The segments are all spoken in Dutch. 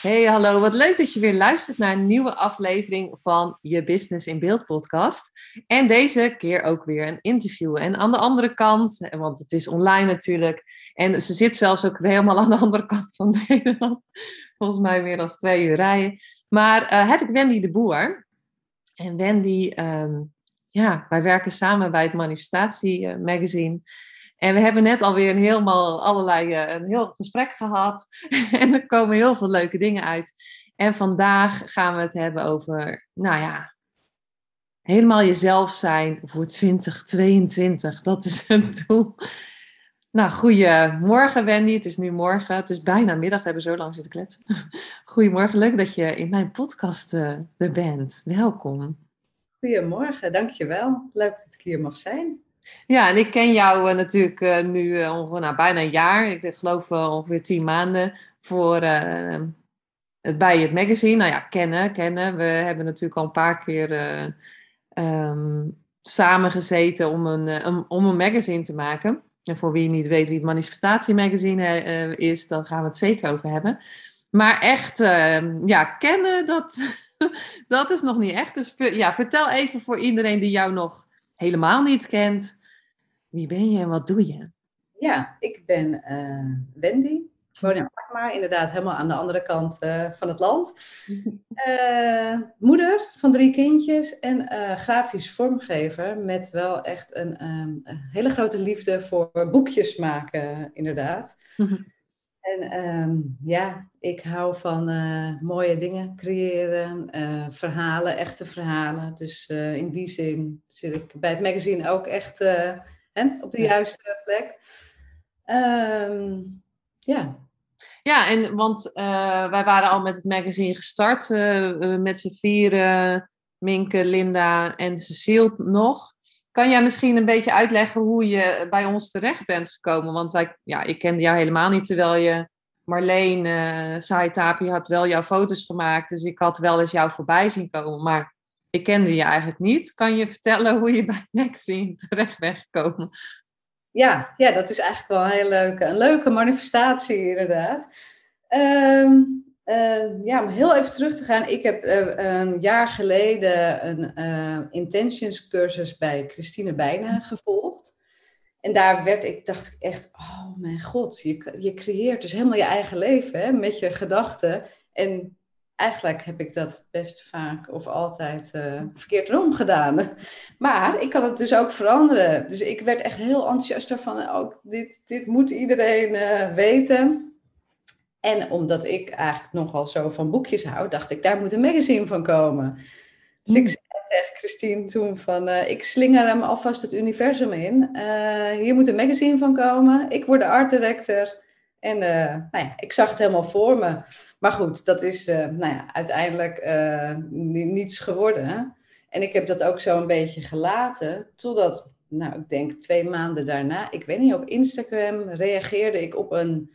Hey, hallo. Wat leuk dat je weer luistert naar een nieuwe aflevering van je Business in Beeld podcast. En deze keer ook weer een interview. En aan de andere kant, want het is online natuurlijk. En ze zit zelfs ook helemaal aan de andere kant van Nederland. Volgens mij meer dan twee uur rijden. Maar uh, heb ik Wendy de Boer. En Wendy, um, ja, wij werken samen bij het Manifestatie uh, Magazine. En we hebben net alweer een helemaal allerlei uh, een heel gesprek gehad. en er komen heel veel leuke dingen uit. En vandaag gaan we het hebben over, nou ja, helemaal jezelf zijn voor 2022. Dat is een doel. Nou, goedemorgen Wendy. Het is nu morgen. Het is bijna middag. We hebben zo lang zitten kletsen. Goedemorgen. Leuk dat je in mijn podcast uh, er bent. Welkom. Goedemorgen. Dankjewel. Leuk dat ik hier mag zijn. Ja, en ik ken jou uh, natuurlijk uh, nu uh, ongeveer nou, bijna een jaar. Ik geloof ongeveer tien maanden voor het, bij het magazine. Nou ja, kennen, kennen. We hebben natuurlijk al een paar keer um, samengezeten om een, om een magazine te maken. En voor wie niet weet wie het Manifestatie Magazine is, dan gaan we het zeker over hebben. Maar echt, ehm, ja, kennen, dat, dat is nog niet echt. Dus ja, vertel even voor iedereen die jou nog helemaal niet kent. Wie ben je en wat doe je? Ja, ik ben uh, Wendy. Ik woon in Alkmaar, inderdaad helemaal aan de andere kant uh, van het land. Uh, moeder van drie kindjes en grafisch vormgever met wel echt een, um, een, hele grote liefde voor boekjes maken, inderdaad. En um, ja, ik hou van mooie dingen creëren, verhalen, echte verhalen. Dus in die zin zit ik bij het magazine ook echt hè, op de juiste plek. Um, ja. Ja, en want wij waren al met het magazine gestart, met z'n vieren, Minke, Linda en Cecile nog. Kan jij misschien een beetje uitleggen hoe je bij ons terecht bent gekomen? Want wij, ja, ik kende jou helemaal niet, terwijl je Marleen uh, Saitapi had wel jouw foto's gemaakt. Dus ik had wel eens jou voorbij zien komen. Maar ik kende je eigenlijk niet. Kan je vertellen hoe je bij Nexie terecht bent gekomen? Ja, ja, dat is eigenlijk wel een heel leuke, een leuke manifestatie inderdaad. Um, uh, ja, om heel even terug te gaan. Ik heb uh, een jaar geleden een uh, intentions cursus bij Christine Bijna gevolgd. En daar werd ik, dacht ik echt, oh mijn god, je, je creëert dus helemaal je eigen leven hè, met je gedachten. En eigenlijk heb ik dat best vaak of altijd uh, verkeerd erom gedaan. Maar ik kan het dus ook veranderen. Dus ik werd echt heel enthousiast daarvan. Oh, dit, dit moet iedereen uh, weten. En omdat ik eigenlijk nogal zo van boekjes hou, dacht ik, daar moet een magazine van komen. Dus ik zei tegen Christine toen van, uh, ik slinger hem alvast het universum in. hier moet een magazine van komen. Ik word de art director. En nou ja, ik zag het helemaal voor me. Maar goed, dat is nou ja, uiteindelijk niets geworden. En ik heb dat ook zo een beetje gelaten, totdat, nou, ik denk twee maanden daarna, ik weet niet, op Instagram reageerde ik op een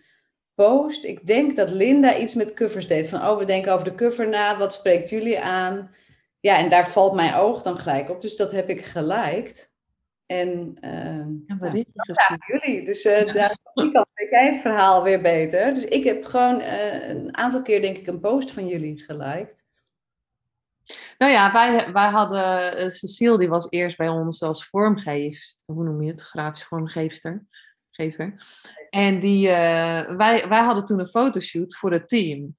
post. Ik denk dat Linda iets met covers deed. Van, oh, we denken over de cover na, wat spreekt jullie aan? Ja, en daar valt mijn oog dan gelijk op. Dus dat heb ik geliked. En uh, ja, nou, dat zagen jullie. Dus uh, ja. daar weet jij het verhaal weer beter. Dus ik heb gewoon uh, een aantal keer, denk ik, een post van jullie geliked. Nou ja, wij, wij hadden uh, Cecile, die was eerst bij ons als vormgever, hoe noem je het, grafisch vormgeefster. En die, wij, wij hadden toen een fotoshoot voor het team.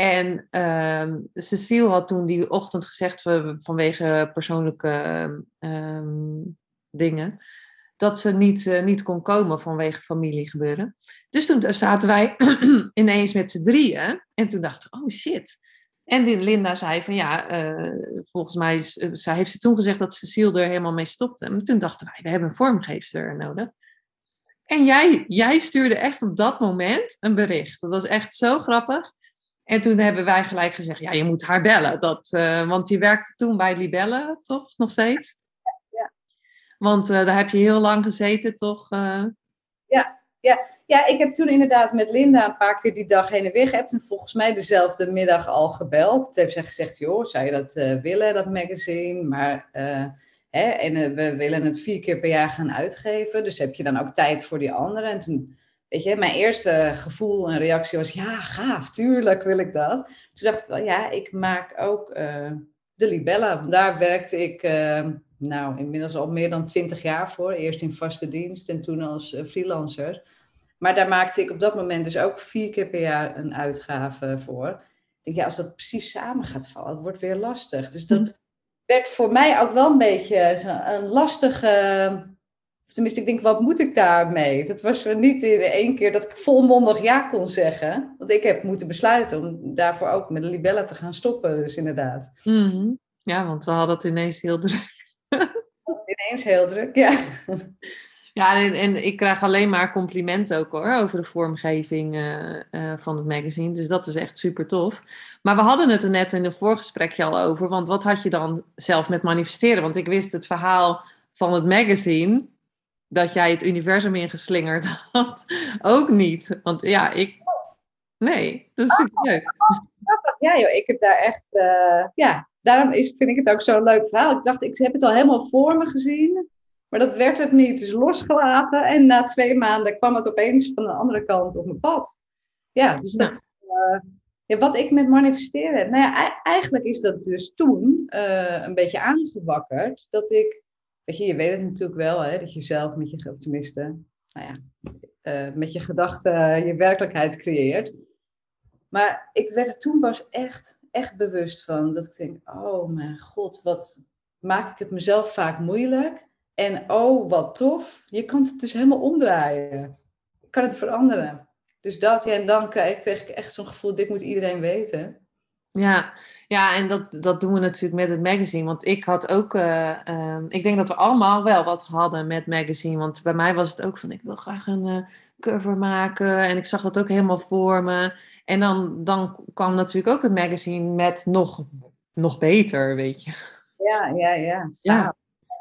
En um, Cecile had toen die ochtend gezegd, we, vanwege persoonlijke um, dingen, dat ze niet, uh, niet kon komen vanwege familiegebeuren. Dus toen zaten wij ineens met z'n drieën en toen dachten we, oh shit. En Linda zei van ja, uh, volgens mij is, zij heeft ze toen gezegd dat Cecile er helemaal mee stopte. En toen dachten wij, we hebben een vormgeefster nodig. En jij, jij stuurde echt op dat moment een bericht. Dat was echt zo grappig. En toen hebben wij gelijk gezegd, ja, je moet haar bellen. Dat, uh, want je werkte toen bij Libelle, toch? Nog steeds? Ja. Want uh, daar heb je heel lang gezeten, toch? Uh... Ja, ja, ja, ik heb toen inderdaad met Linda een paar keer die dag heen en weer geappt. En volgens mij dezelfde middag al gebeld. Toen heeft ze gezegd, joh, zou je dat willen, dat magazine? Maar, en uh, we willen het vier keer per jaar gaan uitgeven. Dus heb je dan ook tijd voor die anderen? En toen, weet je, mijn eerste gevoel en reactie was, ja, gaaf, tuurlijk wil ik dat. Toen dacht ik wel, ja, ik maak ook de Libella. Daar werkte ik, nou, inmiddels al meer dan twintig jaar voor. Eerst in vaste dienst en toen als freelancer. Maar daar maakte ik op dat moment dus ook vier keer per jaar een uitgave voor. Ik denk, ja, als dat precies samen gaat vallen, het wordt weer lastig. Dus dat werd voor mij ook wel een beetje een lastige. Tenminste, ik denk, wat moet ik daarmee? Dat was niet in één keer dat ik volmondig ja kon zeggen. Want ik heb moeten besluiten om daarvoor ook met de libellen te gaan stoppen, dus inderdaad. Mm -hmm. Ja, want we hadden het ineens heel druk. ineens heel druk, ja. Ja, en, ik krijg alleen maar complimenten ook hoor, over de vormgeving uh, uh, van het magazine. Dus dat is echt super tof. Maar we hadden het er net in een voorgesprekje al over. Want wat had je dan zelf met manifesteren? Want ik wist het verhaal van het magazine, dat jij het universum ingeslingerd had, ook niet. Want ja, ik... Nee, dat is super leuk. Ja joh, ik heb daar echt... Uh, ja, daarom is, vind ik het ook zo'n leuk verhaal. Ik dacht, ik heb het al helemaal voor me gezien. Maar dat werd het niet, dus losgelaten. En na twee maanden kwam het opeens van de andere kant op mijn pad. Ja, dus dat uh, ja, wat ik met manifesteren heb. Nou ja, eigenlijk is dat dus toen uh, een beetje aangewakkerd. Dat ik, weet je, je weet het natuurlijk wel, hè, dat je zelf met je, tenminste, nou ja, uh, met je gedachten je werkelijkheid creëert. Maar ik werd er toen pas echt, echt bewust van. Dat ik denk, oh mijn god, wat maak ik het mezelf vaak moeilijk. En oh, wat tof. Je kan het dus helemaal omdraaien. Je kan het veranderen. Dus dat, ja, en dan kreeg ik echt zo'n gevoel, dit moet iedereen weten. Ja, ja en dat, dat doen we natuurlijk met het magazine. Want ik had ook, uh, uh, ik denk dat we allemaal wel wat hadden met magazine. Want bij mij was het ook van, ik wil graag een uh, cover maken. En ik zag dat ook helemaal voor me. En dan, dan kwam natuurlijk ook het magazine met nog, nog beter, weet je. Ja, ja, ja. Ja.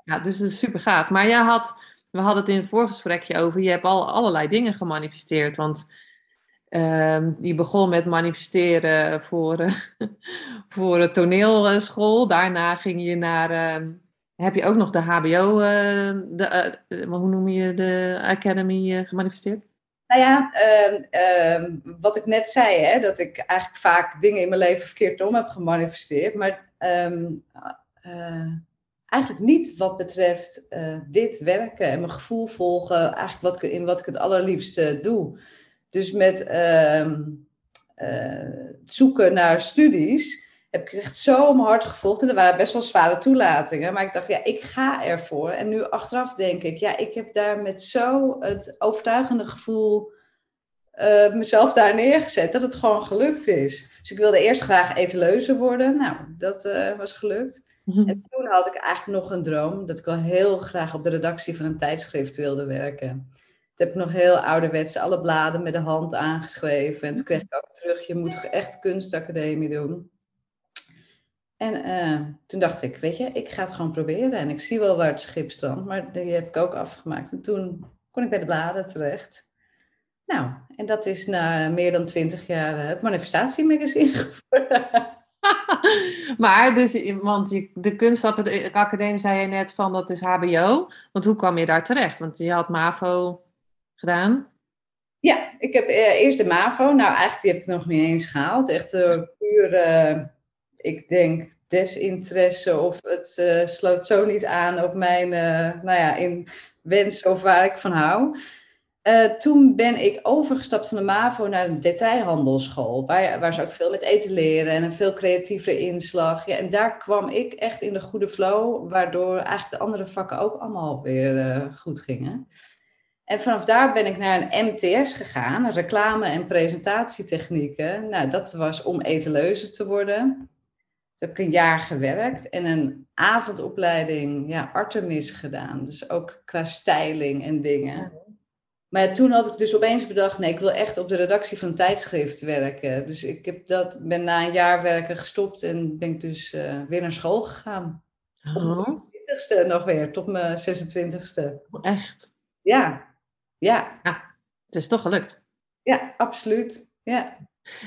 Ja, dus dat is super gaaf. Maar jij had, we hadden het in het voorgesprekje over, je hebt al allerlei dingen gemanifesteerd. Want uh, je begon met manifesteren voor, uh, voor de toneelschool. Daarna ging je naar, uh, heb je ook nog de HBO, eh, de, hoe noem je de Academy gemanifesteerd? Nou ja, ehm, ehm, wat ik net zei, hè, dat ik eigenlijk vaak dingen in mijn leven verkeerd om heb gemanifesteerd. Maar eigenlijk niet wat betreft uh, dit werken en mijn gevoel volgen, eigenlijk wat in wat ik het allerliefste doe. Dus met uh, uh, zoeken naar studies heb ik echt zo mijn hart gevolgd. En er waren best wel zware toelatingen, maar ik dacht, ja, ik ga ervoor. En nu achteraf denk ik, ja, ik heb daar met zo het overtuigende gevoel uh, mezelf daar neergezet dat het gewoon gelukt is. Dus ik wilde eerst graag etaleuze worden. Nou, dat uh, was gelukt. En toen had ik eigenlijk nog een droom dat ik wel heel graag op de redactie van een tijdschrift wilde werken. Toen heb ik nog heel ouderwets alle bladen met de hand aangeschreven. En toen kreeg ik ook terug, je moet echt kunstacademie doen. En uh, toen dacht ik, weet je, ik ga het gewoon proberen. En ik zie wel waar het schip strandt, maar die heb ik ook afgemaakt. En toen kon ik bij de bladen terecht. Nou, en dat is na meer dan twintig jaar het manifestatiemagazine geworden. maar dus, want de kunstacademie zei je net van dat is HBO. Want hoe kwam je daar terecht? Want je had MAVO gedaan. Ja, ik heb eh, eerst de MAVO. Nou, eigenlijk die heb ik nog niet eens gehaald. Echt uh, puur, uh, ik denk, desinteresse of het uh, sloot zo niet aan op mijn, nou ja, in wens of waar ik van hou. Uh, toen ben ik overgestapt van de MAVO naar een detailhandelschool, waar, waar ze ook veel met eten leren en een veel creatievere inslag. Ja, en daar kwam ik echt in de goede flow, waardoor eigenlijk de andere vakken ook allemaal weer uh, goed gingen. En vanaf daar ben ik naar een MTS gegaan, reclame- en presentatietechnieken. Nou, dat was om etaleuze te worden. Toen heb ik een jaar gewerkt en een avondopleiding, ja, Artemis gedaan. Dus ook qua styling en dingen. Maar toen had ik dus opeens bedacht, nee, ik wil echt op de redactie van een tijdschrift werken. Dus ik heb dat, ben na een jaar werken gestopt en ben ik dus uh, weer naar school gegaan. Oh. Op mijn 20ste nog weer, tot mijn 26ste. Echt? Ja, ja. ja. Het is toch gelukt? Ja, absoluut. Ja.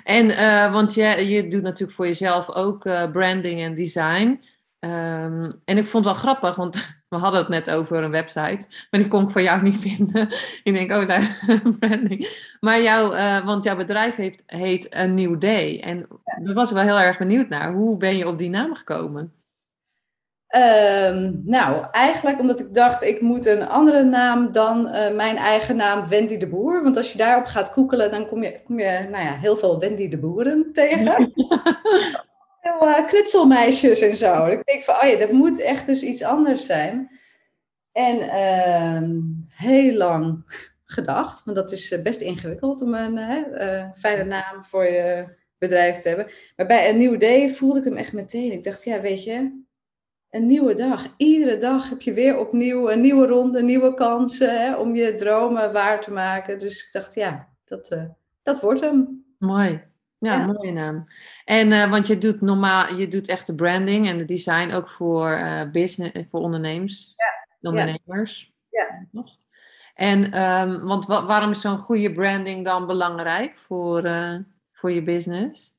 En, uh, want je, je doet natuurlijk voor jezelf ook uh, branding en design. Um, en ik vond het wel grappig, want we hadden het net over een website, maar die kon ik van jou niet vinden. ik denk, oh, daar, branding. Maar jouw, uh, want jouw bedrijf heeft, heet A New Day. En daar was ik wel heel erg benieuwd naar. Hoe ben je op die naam gekomen? Um, nou, eigenlijk omdat ik dacht, ik moet een andere naam dan uh, mijn eigen naam Wendy de Boer. Want als je daarop gaat googelen, dan kom je, kom je nou ja, heel veel Wendy de Boeren tegen. Heel uh, knutselmeisjes en zo. ik denk van, oh ja, dat moet echt dus iets anders zijn. En uh, heel lang gedacht, want dat is best ingewikkeld om een uh, fijne naam voor je bedrijf te hebben. Maar bij een nieuw day voelde ik hem echt meteen. Ik dacht, ja, weet je, een nieuwe dag. Iedere dag heb je weer opnieuw een nieuwe ronde, nieuwe kansen hè, om je dromen waar te maken. Dus ik dacht, ja, dat, dat wordt hem. Mooi. Ja, ja. mooie naam. En uh, want je doet normaal, je doet echt de branding en de design ook voor uh, business, voor ondernemers, ja. ondernemers. Ja. Nog. En um, want wa waarom is zo'n goede branding dan belangrijk voor, uh, voor je business?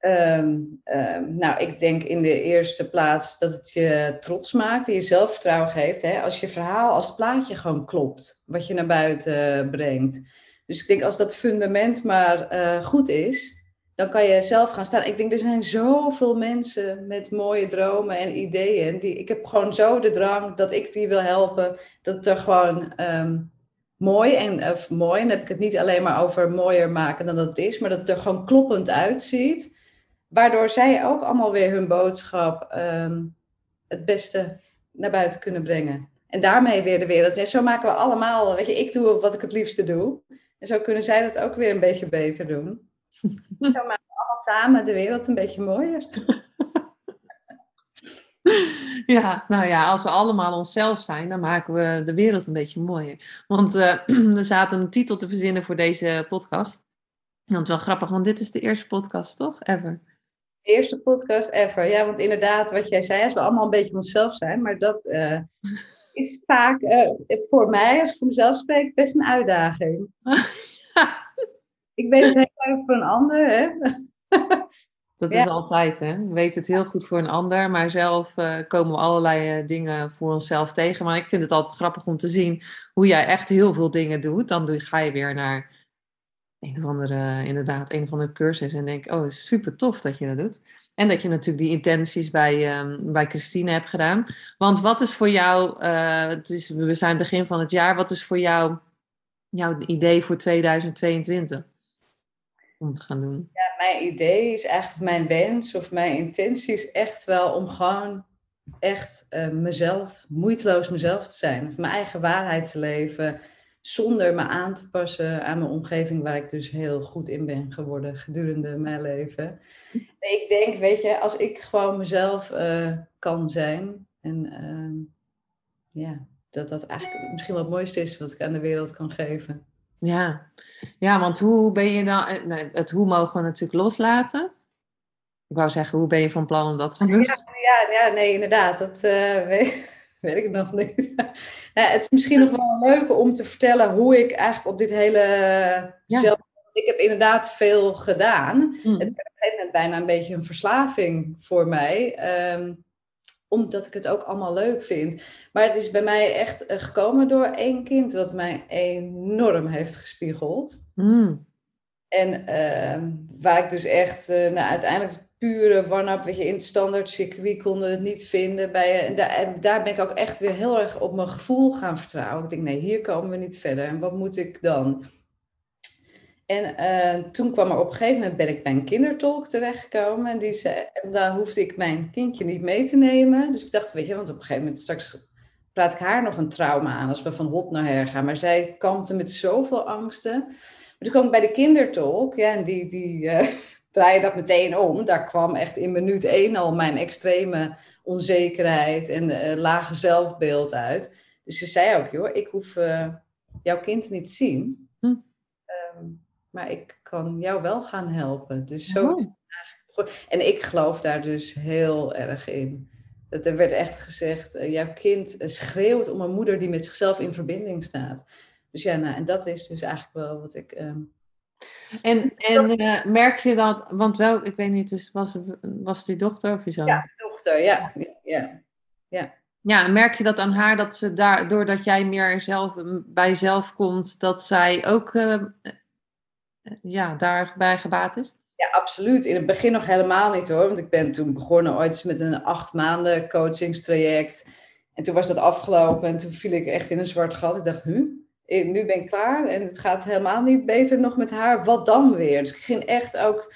Um, um, nou, ik denk in de eerste plaats dat het je trots maakt en je zelfvertrouwen geeft. Hè? Als je verhaal, als het plaatje gewoon klopt, wat je naar buiten brengt. Dus ik denk als dat fundament maar goed is, dan kan je zelf gaan staan. Ik denk er zijn zoveel mensen met mooie dromen en ideeën. Die, ik heb gewoon zo de drang dat ik die wil helpen. Dat er gewoon um, mooi en of mooi, en dan heb ik het niet alleen maar over mooier maken dan dat het is, maar dat het er gewoon kloppend uitziet. Waardoor zij ook allemaal weer hun boodschap um, het beste naar buiten kunnen brengen. En daarmee weer de wereld. En zo maken we allemaal, weet je, ik doe wat ik het liefste doe. En zo kunnen zij dat ook weer een beetje beter doen. Zo maken we allemaal samen de wereld een beetje mooier. Ja, nou ja, als we allemaal onszelf zijn, dan maken we de wereld een beetje mooier. Want uh, we zaten een titel te verzinnen voor deze podcast. Want wel grappig, want dit is de eerste podcast, toch? Ever. De eerste podcast ever. Ja, want inderdaad, wat jij zei, als we allemaal een beetje onszelf zijn, maar dat uh, is vaak uh, voor mij, als ik voor mezelf spreek, best een uitdaging. ik weet het voor een ander, hè? Dat ja. is altijd, hè? We weten het heel goed voor een ander, maar zelf uh, komen we allerlei uh, dingen voor onszelf tegen. Maar ik vind het altijd grappig om te zien hoe jij echt heel veel dingen doet. Dan doe, ga je weer naar een of andere, inderdaad, een of andere cursus en denk, oh, super tof dat je dat doet. En dat je natuurlijk die intenties bij, um, bij Christine hebt gedaan. Want wat is voor jou, uh, het is, we zijn begin van het jaar, wat is voor jou jouw idee voor 2022? Om te gaan doen. Ja, mijn idee is echt, mijn wens of mijn intentie is echt wel om gewoon echt uh, mezelf, moeiteloos mezelf te zijn. Of mijn eigen waarheid te leven zonder me aan te passen aan mijn omgeving, waar ik dus heel goed in ben geworden gedurende mijn leven. Nee, ik denk, weet je, als ik gewoon mezelf uh, kan zijn en uh, ja, dat dat eigenlijk misschien wat het mooiste is wat ik aan de wereld kan geven. Ja, ja want hoe ben je dan, nee, het hoe mogen we natuurlijk loslaten. Ik wou zeggen, hoe ben je van plan om dat te gaan doen? Ja, ja, ja nee, inderdaad. Dat uh, weet, weet ik nog niet. nou, het is misschien nog wel leuk om te vertellen hoe ik eigenlijk op dit hele ja. zelf... Ik heb inderdaad veel gedaan. Mm. Het is op een gegeven moment bijna een beetje een verslaving voor mij. Um, omdat ik het ook allemaal leuk vind. Maar het is bij mij echt gekomen door één kind wat mij enorm heeft gespiegeld. Mm. En uh, waar ik dus echt uh, nou, uiteindelijk pure one-up, weet je, in het standaard circuit konden het niet vinden. Bij, en, daar, en daar ben ik ook echt weer heel erg op mijn gevoel gaan vertrouwen. Ik denk, nee, hier komen we niet verder. En wat moet ik dan? En uh, toen kwam er op een gegeven moment, ben ik bij een kindertolk terechtgekomen. En die zei, daar hoefde ik mijn kindje niet mee te nemen. Dus ik dacht, weet je, want op een gegeven moment straks praat ik haar nog een trauma aan als we van hot naar her gaan. Maar zij kampte met zoveel angsten. Maar toen kwam ik bij de kindertolk, ja, en die, die uh, draaide dat meteen om. Daar kwam echt in minuut één al mijn extreme onzekerheid en uh, lage zelfbeeld uit. Dus ze zei ook, joh, ik hoef, jouw kind niet zien. Hm. Ehm, maar ik kan jou wel gaan helpen. Dus zo Oh. is het eigenlijk. En ik geloof daar dus heel erg in. Dat er werd echt gezegd, eh, jouw kind eh, schreeuwt om een moeder die met zichzelf in verbinding staat. Dus ja, nou, en dat is dus eigenlijk wel wat ik. ehm, En, en eh, merk je dat, want wel, ik weet niet, dus was, was je dochter of je zoon? Ja. dochter, ja. ja, ja. Ja, merk je dat aan haar dat ze daar, doordat jij meer zelf bij jezelf komt, dat zij ook eh, eh, ja, daarbij gebaat is? Ja, absoluut. In het begin nog helemaal niet hoor. Want ik ben toen begonnen ooit met een acht maanden coachingstraject. En toen was dat afgelopen en toen viel ik echt in een zwart gat. Ik dacht, huh? Nu ben ik klaar en het gaat helemaal niet beter nog met haar. Wat dan weer? Dus ik ging echt ook,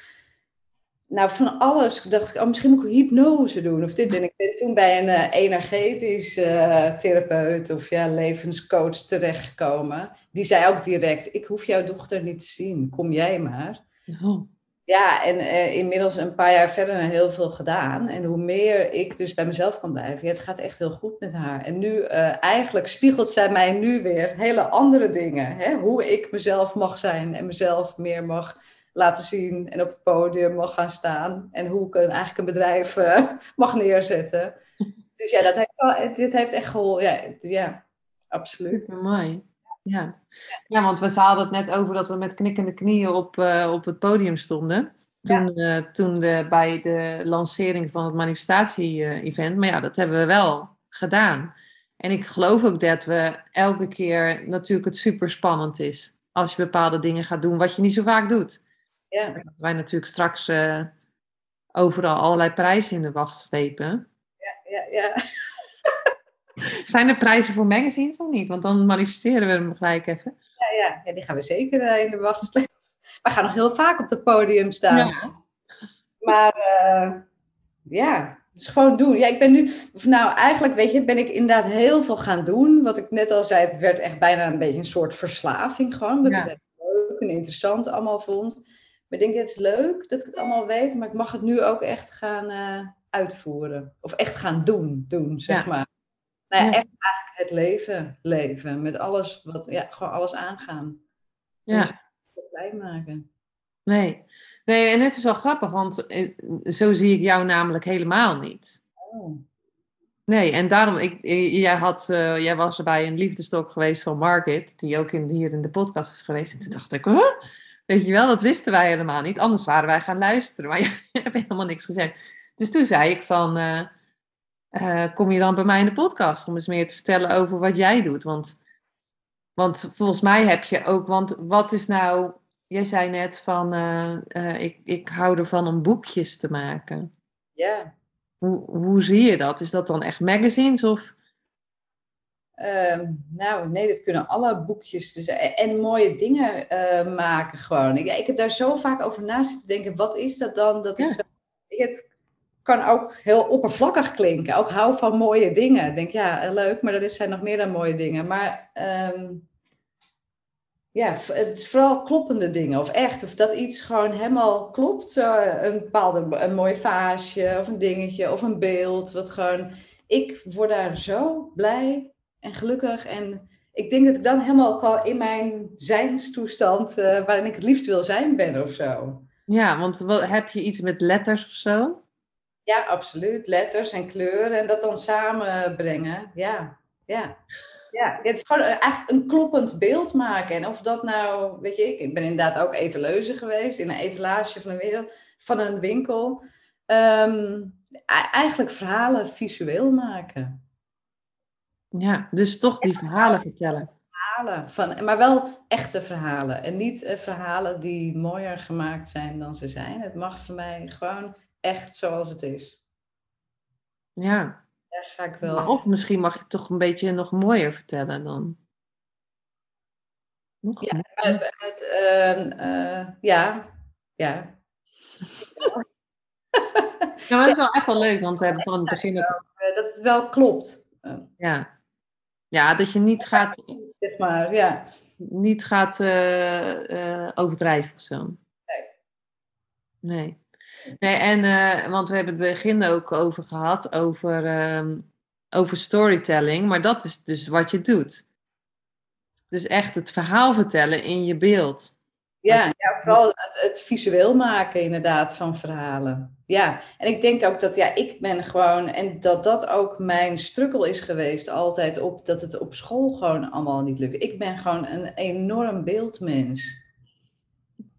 nou van alles, dacht ik, oh, misschien moet ik hypnose doen of dit. En ik ben toen bij een eh, energetisch eh, therapeut of ja, levenscoach terechtgekomen. Die zei ook direct, ik hoef jouw dochter niet te zien, kom jij maar. Oh. Ja, en eh, inmiddels een paar jaar verder heel veel gedaan. En hoe meer ik dus bij mezelf kan blijven, ja, het gaat echt heel goed met haar. En nu, eigenlijk spiegelt zij mij nu weer hele andere dingen. Hè? Hoe ik mezelf mag zijn en mezelf meer mag laten zien en op het podium mag gaan staan. En hoe ik een, eigenlijk een bedrijf eh, mag neerzetten. Dus ja, dat heeft wel, dit heeft echt geholpen. Ja, ja, absoluut. Mooi. Ja. ja, want we hadden het net over dat we met knikkende knieën op, eh, op het podium stonden. Toen, eh, toen de, bij de lancering van het manifestatie-event. Maar ja, dat hebben we wel gedaan. En ik geloof ook dat we elke keer natuurlijk het super spannend is. Als je bepaalde dingen gaat doen wat je niet zo vaak doet. Ja, Dat wij natuurlijk straks eh, overal allerlei prijzen in de wacht slepen. ja, ja. Zijn er prijzen voor magazines of niet? Want dan manifesteren we hem gelijk even. Ja, ja. ja, die gaan we zeker eh, in de wacht slepen. We gaan nog heel vaak op het podium staan. Ja. Maar eh, ja, het is gewoon doen. Ja, ik ben nu, nou eigenlijk weet je, ben ik inderdaad heel veel gaan doen. Wat ik net al zei, het werd echt bijna een beetje een soort verslaving gewoon. Dat Ja. ik het leuk en interessant allemaal vond. Maar ik denk, het is leuk dat ik het allemaal weet, maar ik mag het nu ook echt gaan eh, uitvoeren. Of echt gaan doen, doen, zeg Ja. maar. Nou ja, echt eigenlijk het leven leven. Met alles wat, ja, gewoon alles aangaan. Ja. Niet klein maken. Nee. nee, en het is wel grappig, want eh, zo zie ik jou namelijk helemaal niet. Oh. Nee, en daarom, ik, eh, jij, had, eh, jij was er bij een liefdestok geweest van Margit, die ook in, hier in de podcast is geweest. En toen dacht ik, huh? Weet je wel, dat wisten wij helemaal niet. Anders waren wij gaan luisteren, maar je hebt helemaal niks gezegd. Dus toen zei ik van, eh, eh, kom je dan bij mij in de podcast om eens meer te vertellen over wat jij doet? Want, want volgens mij heb je ook, want wat is nou, jij zei net van, eh, ik, ik hou ervan om boekjes te maken. Ja. Hoe, hoe zie je dat? Is dat dan echt magazines of... Ehm, nou, nee, dat kunnen alle boekjes te zijn. En mooie dingen eh, maken gewoon. Ik, ik heb daar zo vaak over na zitten denken. Wat is dat dan? Dat ik zo, het kan ook heel oppervlakkig klinken. Ook hou van mooie dingen. Ik denk, ja, eh, leuk, maar er zijn nog meer dan mooie dingen. Maar ehm, ja, het is vooral kloppende dingen. Of echt, of dat iets gewoon helemaal klopt. Een bepaalde, een mooi vaasje of een dingetje of een beeld. Wat gewoon, ik word daar zo blij en gelukkig. En ik denk dat ik dan helemaal ook al in mijn zijnstoestand, eh, waarin ik het liefst wil zijn, ben of zo. Ja, want wat, heb je iets met letters of zo? Ja, absoluut. Letters en kleuren en dat dan samenbrengen. Ja, ja. Ja, het is gewoon eh, eigenlijk een kloppend beeld maken. En of dat nou, weet je, ik- ik ben inderdaad ook etaleuze geweest in een etalage van een, wereld, van een winkel. Ehm, e- eigenlijk verhalen visueel maken. Ja, dus toch die verhalen vertellen. Verhalen van, maar wel echte verhalen. En niet eh, verhalen die mooier gemaakt zijn dan ze zijn. Het mag voor mij gewoon echt zoals het is. Ja. Daar ga ik wel. Maar Of misschien mag je het toch een beetje nog mooier vertellen dan. Nog Ja? Het, het, ehm, eh, ja, ja. Ja, maar dat is wel echt wel leuk, want we hebben van het begin. Eh, dat het wel klopt. Ja. Ja, dat je niet gaat, zeg maar, ja. niet gaat eh, eh, overdrijven of zo. Nee. Nee. Nee, en, eh, want we hebben het begin ook over gehad, over, ehm, over storytelling, maar dat is dus wat je doet. Dus echt het verhaal vertellen in je beeld. Ja, ja vooral het, het, visueel maken inderdaad van verhalen. Ja, en ik denk ook dat ja, ik ben gewoon, en dat dat ook mijn struggle is geweest altijd op, dat het op school gewoon allemaal niet lukt. Ik ben gewoon een enorm beeldmens.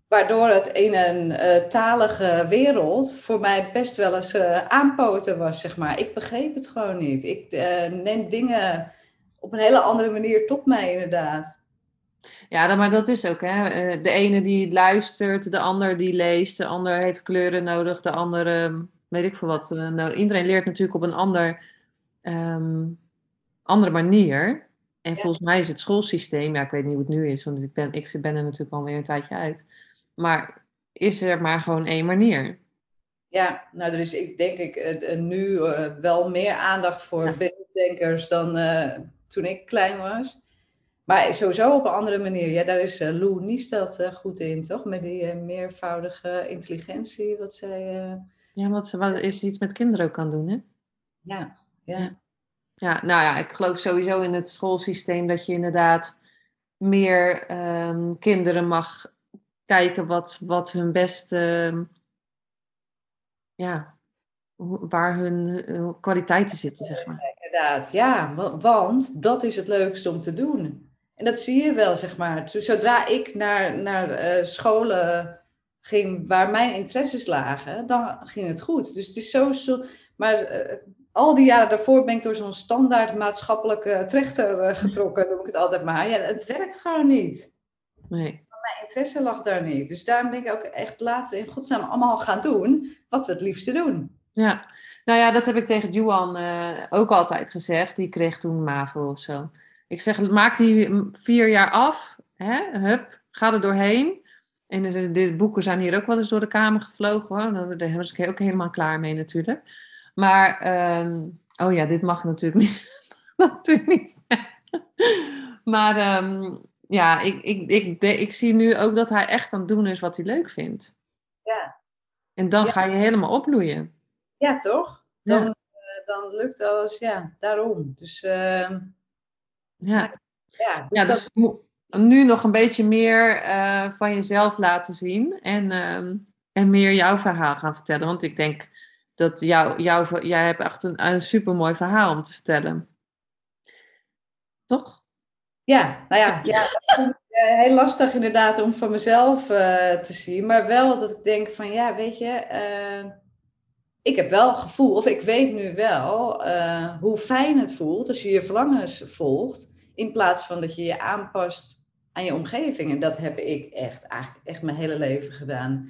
Waardoor het in een uh, talige wereld voor mij best wel eens uh, aanpoten was, zeg maar. Ik begreep het gewoon niet. Ik uh, neem dingen op een hele andere manier tot mij, inderdaad. Ja, maar dat is ook, hè. De ene die luistert, de ander die leest, de ander heeft kleuren nodig, de andere, weet ik veel wat. Nou, iedereen leert natuurlijk op een ander, um, andere manier. En volgens mij is het schoolsysteem, ja, ik weet niet hoe het nu is, want ik ben, ik ben er natuurlijk alweer een tijdje uit maar is er maar gewoon één manier? Ja, nou, er is, ik denk ik, uh, nu uh, wel meer aandacht voor ja. beelddenkers dan uh, toen ik klein was. Maar sowieso op een andere manier. Ja, daar is Lou Niestad goed in, toch? Met die meervoudige intelligentie, wat zij... Ja, wat ze wat is iets met kinderen ook kan doen, hè? Ja, ja. Ja, nou ja, ik geloof sowieso in het schoolsysteem dat je inderdaad meer um, kinderen mag kijken wat, wat hun beste, ja, waar hun, kwaliteiten zitten, zeg maar. Inderdaad, ja, want dat is het leukste om te doen. En dat zie je wel, zeg maar. Zodra ik naar, naar uh, scholen ging waar mijn interesses lagen, dan ging het goed. Dus het is zo, zo maar uh, al die jaren daarvoor ben ik door zo'n standaard maatschappelijke trechter uh, getrokken, noem ik het altijd maar. Ja, het werkt gewoon niet. Nee mijn interesse lag daar niet. Dus daarom denk ik ook echt, laten we in godsnaam allemaal gaan doen wat we het liefste doen. Ja, nou ja, dat heb ik tegen Juan uh, ook altijd gezegd. Die kreeg toen MAVO of zo. Ik zeg, maak die vier jaar af. Hè? Hup, ga er doorheen. En de, de, boeken zijn hier ook wel eens door de kamer gevlogen hoor. Daar was ik ook helemaal klaar mee natuurlijk. Maar, um, oh ja, dit mag natuurlijk niet. natuurlijk niet. maar um, ja, ik, ik, ik, ik zie nu ook dat hij echt aan het doen is wat hij leuk vindt. Ja. En dan ga je helemaal opbloeien. Ja, toch? Dan, ja. Uh, dan lukt alles, ja, daarom. Dus, uh, ja. Ja, dus, ja, dus nu nog een beetje meer uh, van jezelf laten zien en, uh, en meer jouw verhaal gaan vertellen. Want ik denk dat jou, jou, jij hebt echt een, een super mooi verhaal om te vertellen. Toch? Ja, nou ja, ja dat vind ik uh, heel lastig inderdaad om van mezelf uh, te zien. Maar wel dat ik denk van ja, weet je, ik heb wel gevoel, of ik weet nu wel hoe fijn het voelt als je je verlangens volgt. In plaats van dat je je aanpast aan je omgeving. En dat heb ik echt, eigenlijk echt mijn hele leven gedaan.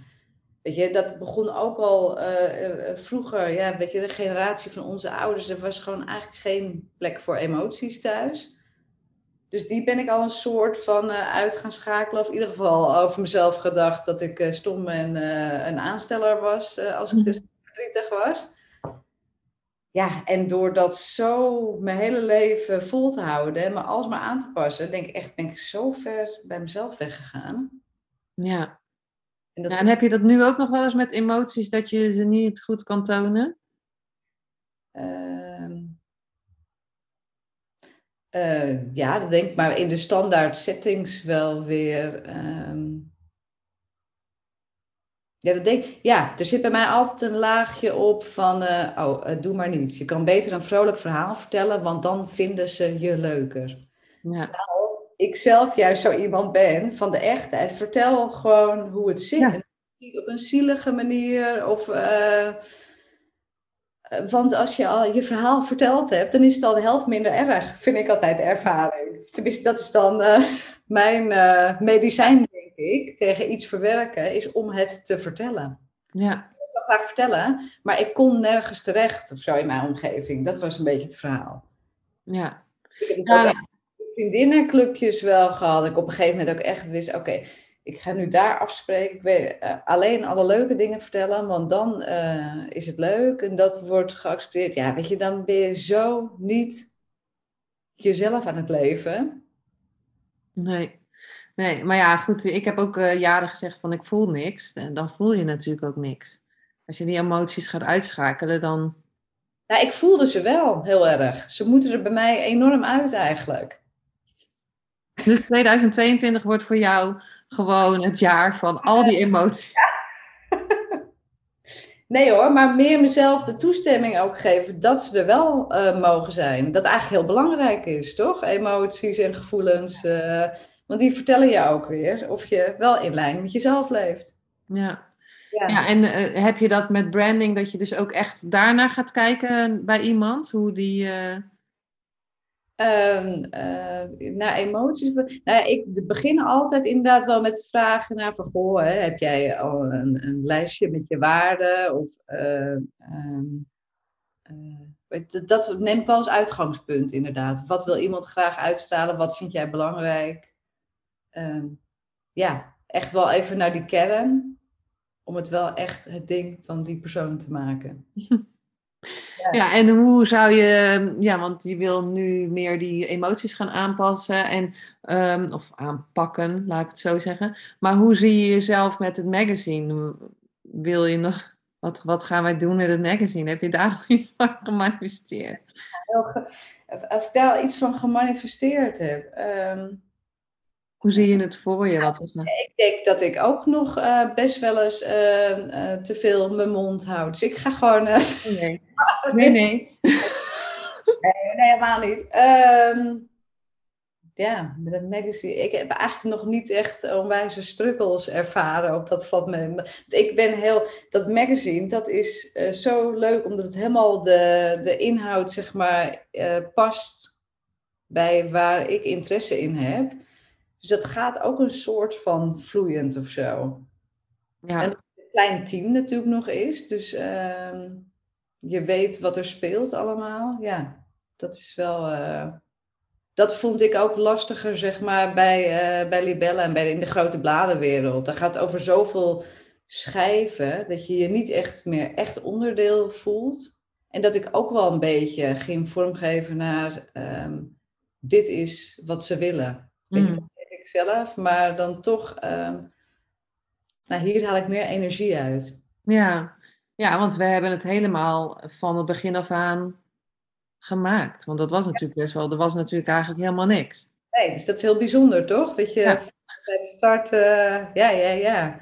Weet je, dat begon ook al vroeger. Ja, weet je, de generatie van onze ouders, er was gewoon eigenlijk geen plek voor emoties thuis. Dus die ben ik al een soort van uh, uit gaan schakelen. Of in ieder geval over mezelf gedacht dat ik uh, stom en een aansteller was als ik dus verdrietig was. Ja, en door dat zo mijn hele leven vol te houden en me alsmaar aan te passen, denk ik echt, ben ik zo ver bij mezelf weggegaan. Ja. En, dat ja, en heb je dat nu ook nog wel eens met emoties dat je ze niet goed kan tonen? Ehm, uh, ja, dat denk ik, maar in de standaard settings wel weer. Um... Ja, dat denk, ja, er zit bij mij altijd een laagje op van, uh, oh, uh, doe maar niet. Je kan beter een vrolijk verhaal vertellen, want dan vinden ze je leuker. Ja. Terwijl ik zelf juist zo iemand ben van de echtheid. Vertel gewoon hoe het zit. Ja. Niet op een zielige manier of eh, want als je al je verhaal verteld hebt, dan is het al de helft minder erg, vind ik altijd de ervaring. Tenminste, dat is dan mijn medicijn, ik, tegen iets verwerken, is om het te vertellen. Ja. Ik wil graag vertellen, maar ik kon nergens terecht of zo in mijn omgeving. Dat was een beetje het verhaal. Ja. Ik heb ja. vriendinnenclubjes wel gehad. Ik op een gegeven moment ook echt wist, oké, ik ga nu daar afspreken. Ik weet uh, alleen alle leuke dingen vertellen, want dan uh, is het leuk en dat wordt geaccepteerd. Ja, weet je, dan ben je zo niet jezelf aan het leven. Nee. Nee, maar ja, goed. Ik heb ook uh, jaren gezegd van ik voel niks. En dan voel je natuurlijk ook niks. Als je die emoties gaat uitschakelen, dan... Nou, ik voelde ze wel heel erg. Ze moeten er bij mij enorm uit eigenlijk. Dus 2022 wordt voor jou gewoon het jaar van al die emoties. Nee hoor, maar meer mezelf de toestemming ook geven dat ze er wel uh, mogen zijn. Dat eigenlijk heel belangrijk is, toch? Emoties en gevoelens. Uh, want die vertellen je ook weer of je wel in lijn met jezelf leeft. Ja, ja. ja en uh, heb je dat met branding, dat je dus ook echt daarna gaat kijken bij iemand? Hoe die. Um, uh, naar emoties. Nou ja, ik begin altijd inderdaad wel met vragen naar van, goh, hè, heb jij al een, een, lijstje met je waarden? Of, uh, um, uh, dat neemt pas als uitgangspunt inderdaad. Wat wil iemand graag uitstralen? Wat vind jij belangrijk? Um, ja, echt wel even naar die kern. Om het wel echt het ding van die persoon te maken. Ja. en hoe zou je, ja, want je wil nu meer die emoties gaan aanpassen en, um, of aanpakken, laat ik het zo zeggen. Maar hoe zie je jezelf met het magazine? Wil je nog, wat, wat gaan wij doen in het magazine? Heb je daar nog iets van gemanifesteerd? Of ik daar iets van gemanifesteerd heb. Um, hoe zie je het voor je? Wat was Ik denk dat ik ook nog uh, best wel eens uh, uh, te veel mijn mond houd. Dus ik ga gewoon. nee. nee, nee. nee. nee, helemaal niet. Um, ja, met het magazine. Ik heb eigenlijk nog niet echt onwijze struggles ervaren op dat vlak. Ik ben heel. Dat magazine, dat is zo leuk omdat het helemaal de, de inhoud, zeg maar, past bij waar ik interesse in heb. Dus dat gaat ook een soort van vloeiend of zo. Ja. En een klein team natuurlijk nog is. Dus uh, je weet wat er speelt allemaal. Ja, dat is wel... Uh, dat vond ik ook lastiger, zeg maar, bij, uh, bij Libelle en bij in de grote bladenwereld. Daar gaat over zoveel schrijven dat je je niet echt meer echt onderdeel voelt. En dat ik ook wel een beetje ging vormgeven naar um, dit is wat ze willen. Mm zelf, maar dan toch, uh, nou, hier haal ik meer energie uit. Ja. ja, want we hebben het helemaal van het begin af aan gemaakt. Want dat was natuurlijk best wel, er was natuurlijk eigenlijk helemaal niks. Nee, dus dat is heel bijzonder, toch? Dat je bij de start, uh, ja, ja, ja.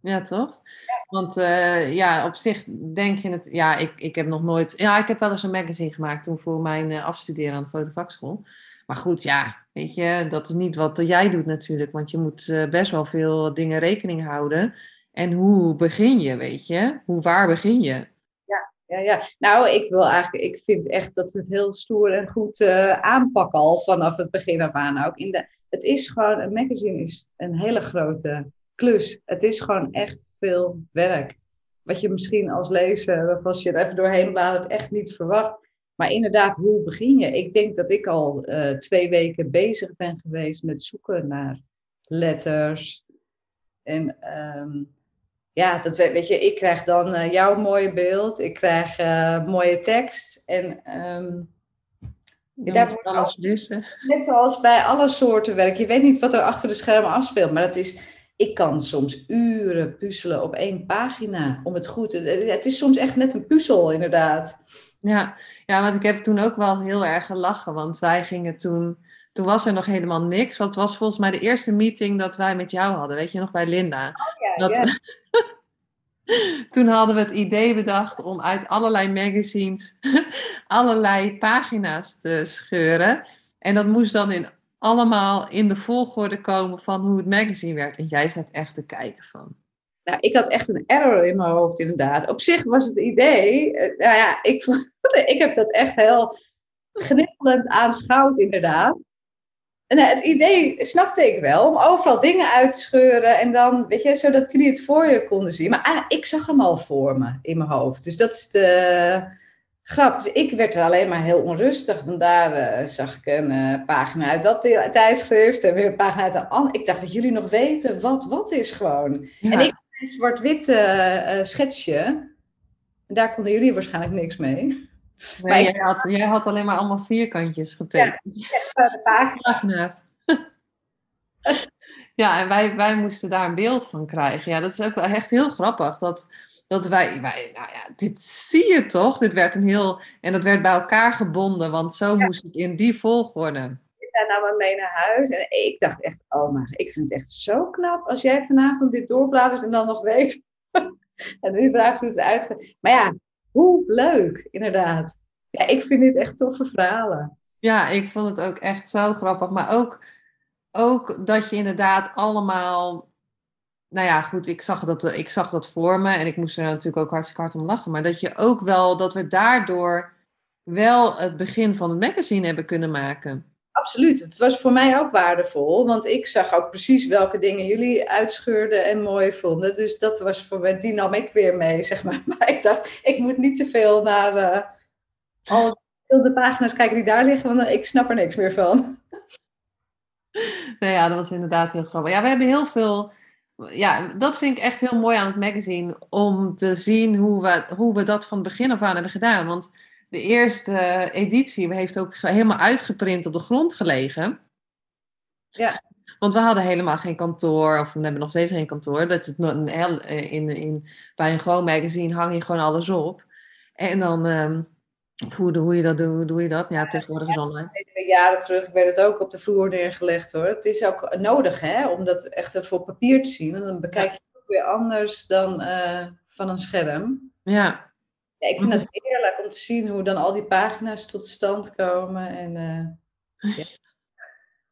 Ja, toch? Want uh, ja, op zich denk je het. Ja, ik, ik heb nog nooit. Ja, ik heb wel eens een magazine gemaakt toen voor mijn uh, afstuderen aan de fotovakschool. Maar goed, ja, weet je, dat is niet wat jij doet natuurlijk. Want je moet uh, best wel veel dingen rekening houden. En hoe begin je, weet je? Hoe waar begin je? Ja, ja, ja. Nou, ik wil eigenlijk, ik vind echt dat we het heel stoer en goed uh, aanpakken al vanaf het begin af aan. Ook in de, het is gewoon, een magazine is een hele grote klus. Het is gewoon echt veel werk. Wat je misschien als lezer, of als je er even doorheen bladert, echt niet verwacht. Maar inderdaad, hoe begin je? Ik denk dat ik al uh, twee weken bezig ben geweest met zoeken naar letters. En um, ja, dat, weet je, ik krijg dan uh, jouw mooie beeld, ik krijg uh, mooie tekst. En um, ja, alles. Net zoals bij alle soorten werk. Je weet niet wat er achter de schermen afspeelt, maar dat is, ik kan soms uren puzzelen op één pagina om het goed te... Het is soms echt net een puzzel, inderdaad. Ja, ja, want ik heb toen ook wel heel erg gelachen, want wij gingen toen, toen was er nog helemaal niks. Wat was volgens mij de eerste meeting dat wij met jou hadden, weet je nog, bij Linda. Oh, ja, dat, toen hadden we het idee bedacht om uit allerlei magazines allerlei pagina's te scheuren. En dat moest dan in, allemaal in de volgorde komen van hoe het magazine werd. En jij zat echt te kijken van nou, ik had echt een error in mijn hoofd, inderdaad. Op zich was het idee, uh, nou ja, ik, ik heb dat echt heel gnippelend aanschouwd, inderdaad. En uh, het idee snapte ik wel, om overal dingen uit te scheuren en dan, weet je, zodat jullie het voor je konden zien. Maar ah, ik zag hem al voor me in mijn hoofd. Dus dat is de grap. Dus ik werd er alleen maar heel onrustig. Want daar uh, zag ik een pagina uit dat tijdschrift en weer een pagina uit een ander. Ik dacht dat jullie nog weten wat wat is gewoon. Ja. En ik een zwart-wit uh, schetsje. Daar konden jullie waarschijnlijk niks mee. Nee, maar jij, had, jij had alleen maar allemaal vierkantjes getekend. Ja, de pagina's. ja, en wij, wij moesten daar een beeld van krijgen. Ja, dat is ook wel echt heel grappig. Dat, dat wij, wij, nou ja, dit zie je toch? Dit werd een heel, en dat werd bij elkaar gebonden, want zo moest het in die volgorde. daar nou maar mee naar huis. En ik dacht echt, oh maar ik vind het echt zo knap als jij vanavond dit doorbladert en dan nog weet. en nu vraagt het eruit Maar ja, hoe leuk, inderdaad. Ja, ik vind dit echt toffe verhalen. Ja, ik vond het ook echt zo grappig. Maar ook, ook dat je inderdaad allemaal nou ja, goed, ik zag, dat, ik zag dat voor me en ik moest er natuurlijk ook hartstikke hard om lachen. Maar dat je ook wel, dat we daardoor wel het begin van het magazine hebben kunnen maken. Absoluut, het was voor mij ook waardevol, want ik zag ook precies welke dingen jullie uitscheurden en mooi vonden. Dus dat was voor mij, die nam ik weer mee, zeg maar. Maar ik dacht, ik moet niet te veel naar uh, al de pagina's kijken die daar liggen, want ik snap er niks meer van. Nou ja, dat was inderdaad heel grappig. Ja, we hebben heel veel ja, dat vind ik echt heel mooi aan het magazine. Om te zien hoe we, hoe we dat van begin af aan hebben gedaan. Want de eerste editie heeft ook helemaal uitgeprint op de grond gelegen. Ja. Want we hadden helemaal geen kantoor, of we hebben nog steeds geen kantoor. Dat het in, in, bij een gewoon magazine hang je gewoon alles op. En dan ehm, hoe, je dat doet, hoe doe je dat? Ja, tegenwoordig is online. Jaren terug werd het ook op de vloer neergelegd hoor. Het is ook nodig hè, om dat echt voor papier te zien. En dan bekijk je het ook weer anders dan uh, van een scherm. Ja. ja. Ik vind het heerlijk om te zien hoe dan al die pagina's tot stand komen. En, uh, ja.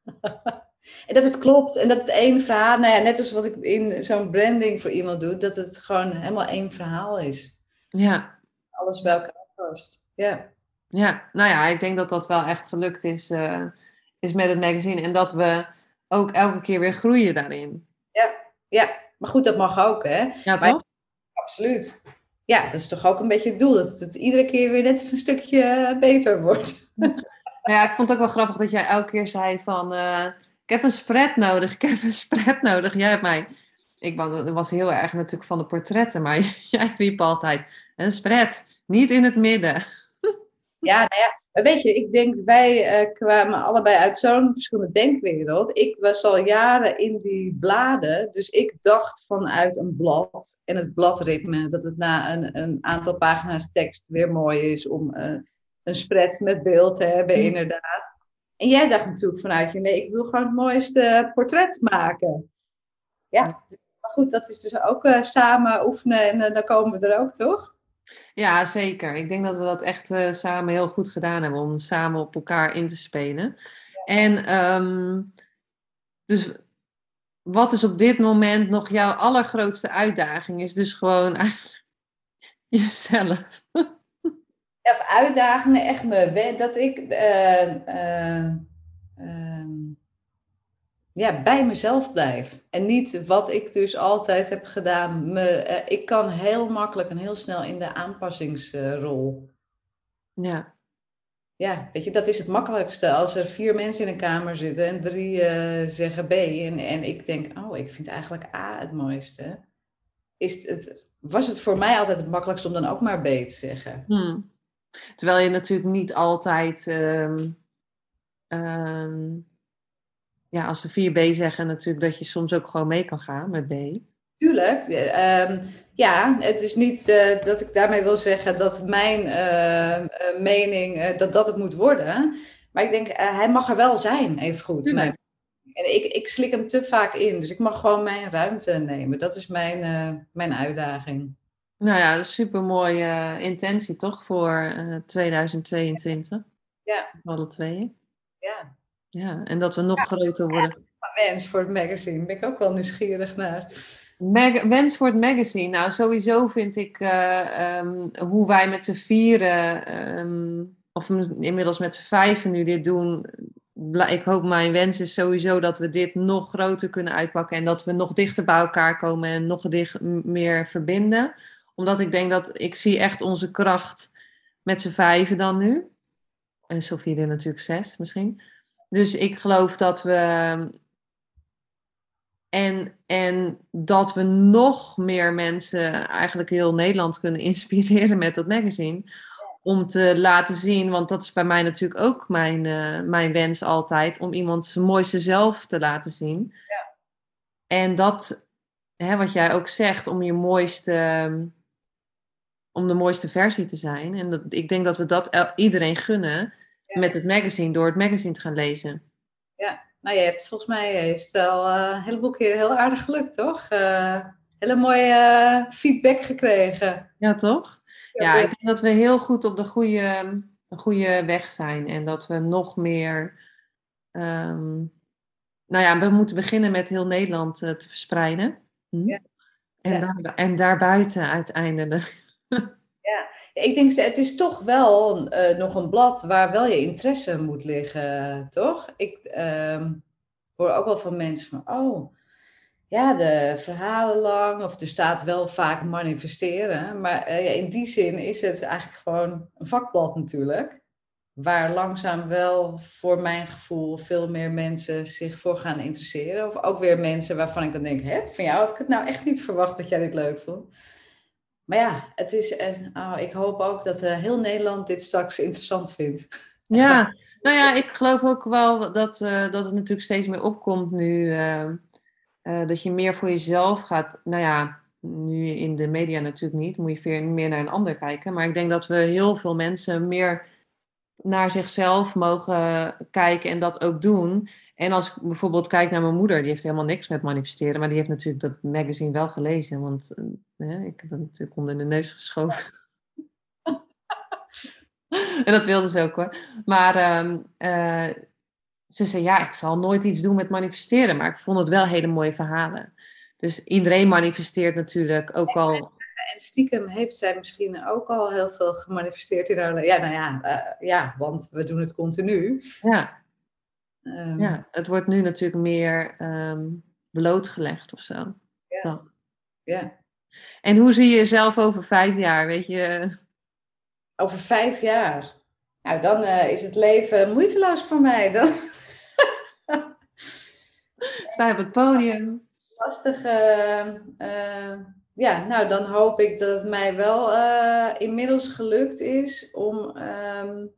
en dat het klopt en dat het één verhaal, nou ja, net als wat ik in zo'n branding voor iemand doe, dat het gewoon helemaal één verhaal is. Ja. Alles bij elkaar past. Ja. Ja, nou ja, ik denk dat dat wel echt gelukt is, uh, is met het magazine. En dat we ook elke keer weer groeien daarin. Ja, ja. maar goed, dat mag ook, hè? Ja, toch? absoluut. Ja, dat is toch ook een beetje het doel, dat het iedere keer weer net een stukje beter wordt. Nou ja, ik vond het ook wel grappig dat jij elke keer zei van... Uh, ik heb een spread nodig, ik heb een spread nodig. Jij hebt mij... Ik was heel erg natuurlijk van de portretten, maar jij riep altijd... Een spread, niet in het midden. Ja, nou ja, weet je, ik denk, wij uh, kwamen allebei uit zo'n verschillende denkwereld. Ik was al jaren in die bladen, dus ik dacht vanuit een blad en het bladritme, dat het na een, een aantal pagina's tekst weer mooi is om uh, een spread met beeld te hebben, mm. inderdaad. En jij dacht natuurlijk vanuit je, nee, ik wil gewoon het mooiste portret maken. Ja, maar goed, dat is dus ook uh, samen oefenen en dan komen we er ook, toch? Ja, zeker. Ik denk dat we dat echt uh, samen heel goed gedaan hebben om samen op elkaar in te spelen. En um, dus wat is op dit moment nog jouw allergrootste uitdaging? Is dus gewoon eigenlijk jezelf. Of uitdagingen, echt me. Dat ik. Uh, uh, ja, bij mezelf blijf. En niet wat ik dus altijd heb gedaan. Me, eh, ik kan heel makkelijk en heel snel in de aanpassingsrol. ja. Ja, weet je, dat is het makkelijkste. Als er vier mensen in een kamer zitten en drie uh, zeggen B en, en ik denk, oh, ik vind eigenlijk A het mooiste. Is het, was het voor mij altijd het makkelijkste om dan ook maar B te zeggen. Hmm. Terwijl je natuurlijk niet altijd... Um, ja, als ze 4B zeggen natuurlijk dat je soms ook gewoon mee kan gaan met B. Tuurlijk. Um, ja, het is niet uh, dat ik daarmee wil zeggen dat mijn uh, mening, dat dat het moet worden. Maar ik denk, hij mag er wel zijn, even goed. En ik, ik slik hem te vaak in, dus ik mag gewoon mijn ruimte nemen. Dat is mijn, mijn uitdaging. Nou ja, super mooie intentie toch voor 2022? Ja. Alle twee. Ja. Ja, en dat we nog groter worden. wens voor het magazine, ben ik ook wel nieuwsgierig naar. wens voor het magazine. Nou, sowieso vind ik uh, um, hoe wij met z'n vieren, um, of inmiddels met z'n vijven nu dit doen. Ik hoop, mijn wens is sowieso dat we dit nog groter kunnen uitpakken. En dat we nog dichter bij elkaar komen en nog dicht, meer verbinden. Omdat ik denk dat ik zie echt onze kracht met z'n vijven dan nu. En Sofie er natuurlijk zes misschien. Dus ik geloof dat we. En, en dat we nog meer mensen, eigenlijk heel Nederland, kunnen inspireren met dat magazine. Om te laten zien, want dat is bij mij natuurlijk ook mijn, uh, mijn wens altijd, om iemand zijn mooiste zelf te laten zien. Ja. En dat, hè, wat jij ook zegt, om je mooiste, om de mooiste versie te zijn. En dat, ik denk dat we dat iedereen gunnen met het magazine, door het magazine te gaan lezen. ja. Nou, je hebt volgens mij is het al een heleboel keer heel aardig gelukt, toch? hele mooie feedback gekregen. Ja, toch? Ja, ik denk dat we heel goed op de goede, goede weg zijn en dat we nog meer. Ehm, nou ja, we moeten beginnen met heel Nederland te verspreiden. Hm? Ja. En. Daar, en daarbuiten uiteindelijk. Ja, ik denk het is toch wel uh, nog een blad waar wel je interesse moet liggen, toch? Ik uh, hoor ook wel van mensen van, oh, ja, de verhalen lang, of er staat wel vaak manifesteren, maar uh, in die zin is het eigenlijk gewoon een vakblad natuurlijk waar langzaam wel voor mijn gevoel veel meer mensen zich voor gaan interesseren. Of ook weer mensen waarvan ik dan denk, hè, van jou had ik het nou echt niet verwacht dat jij dit leuk vond. Maar ja, het is, oh, ik hoop ook dat uh, heel Nederland dit straks interessant vindt. Ja, nou ja, ik geloof ook wel dat, uh, dat het natuurlijk steeds meer opkomt nu. Uh, dat je meer voor jezelf gaat. Nou ja, nu in de media natuurlijk niet. Moet je veel meer naar een ander kijken. Maar ik denk dat we heel veel mensen meer naar zichzelf mogen kijken en dat ook doen. En als ik bijvoorbeeld kijk naar mijn moeder, die heeft helemaal niks met manifesteren, maar die heeft natuurlijk dat magazine wel gelezen, want uh, ik heb het natuurlijk onder de neus geschoven. en dat wilde ze ook hoor. Maar uh, uh, ze zei, ja, ik zal nooit iets doen met manifesteren, maar ik vond het wel hele mooie verhalen. Dus iedereen manifesteert natuurlijk ook al en stiekem heeft zij misschien ook al heel veel gemanifesteerd in haar Ja, nou ja, uh, ja want we doen het continu. Ja. Um, ja, het wordt nu natuurlijk meer um, blootgelegd of zo. Ja. ja. En hoe zie je jezelf over vijf jaar, weet je? Over vijf jaar? Nou, dan uh, is het leven moeiteloos voor mij. Dan... Sta je op het podium? Lastig. Uh, ja, nou dan hoop ik dat het mij wel uh, inmiddels gelukt is om um,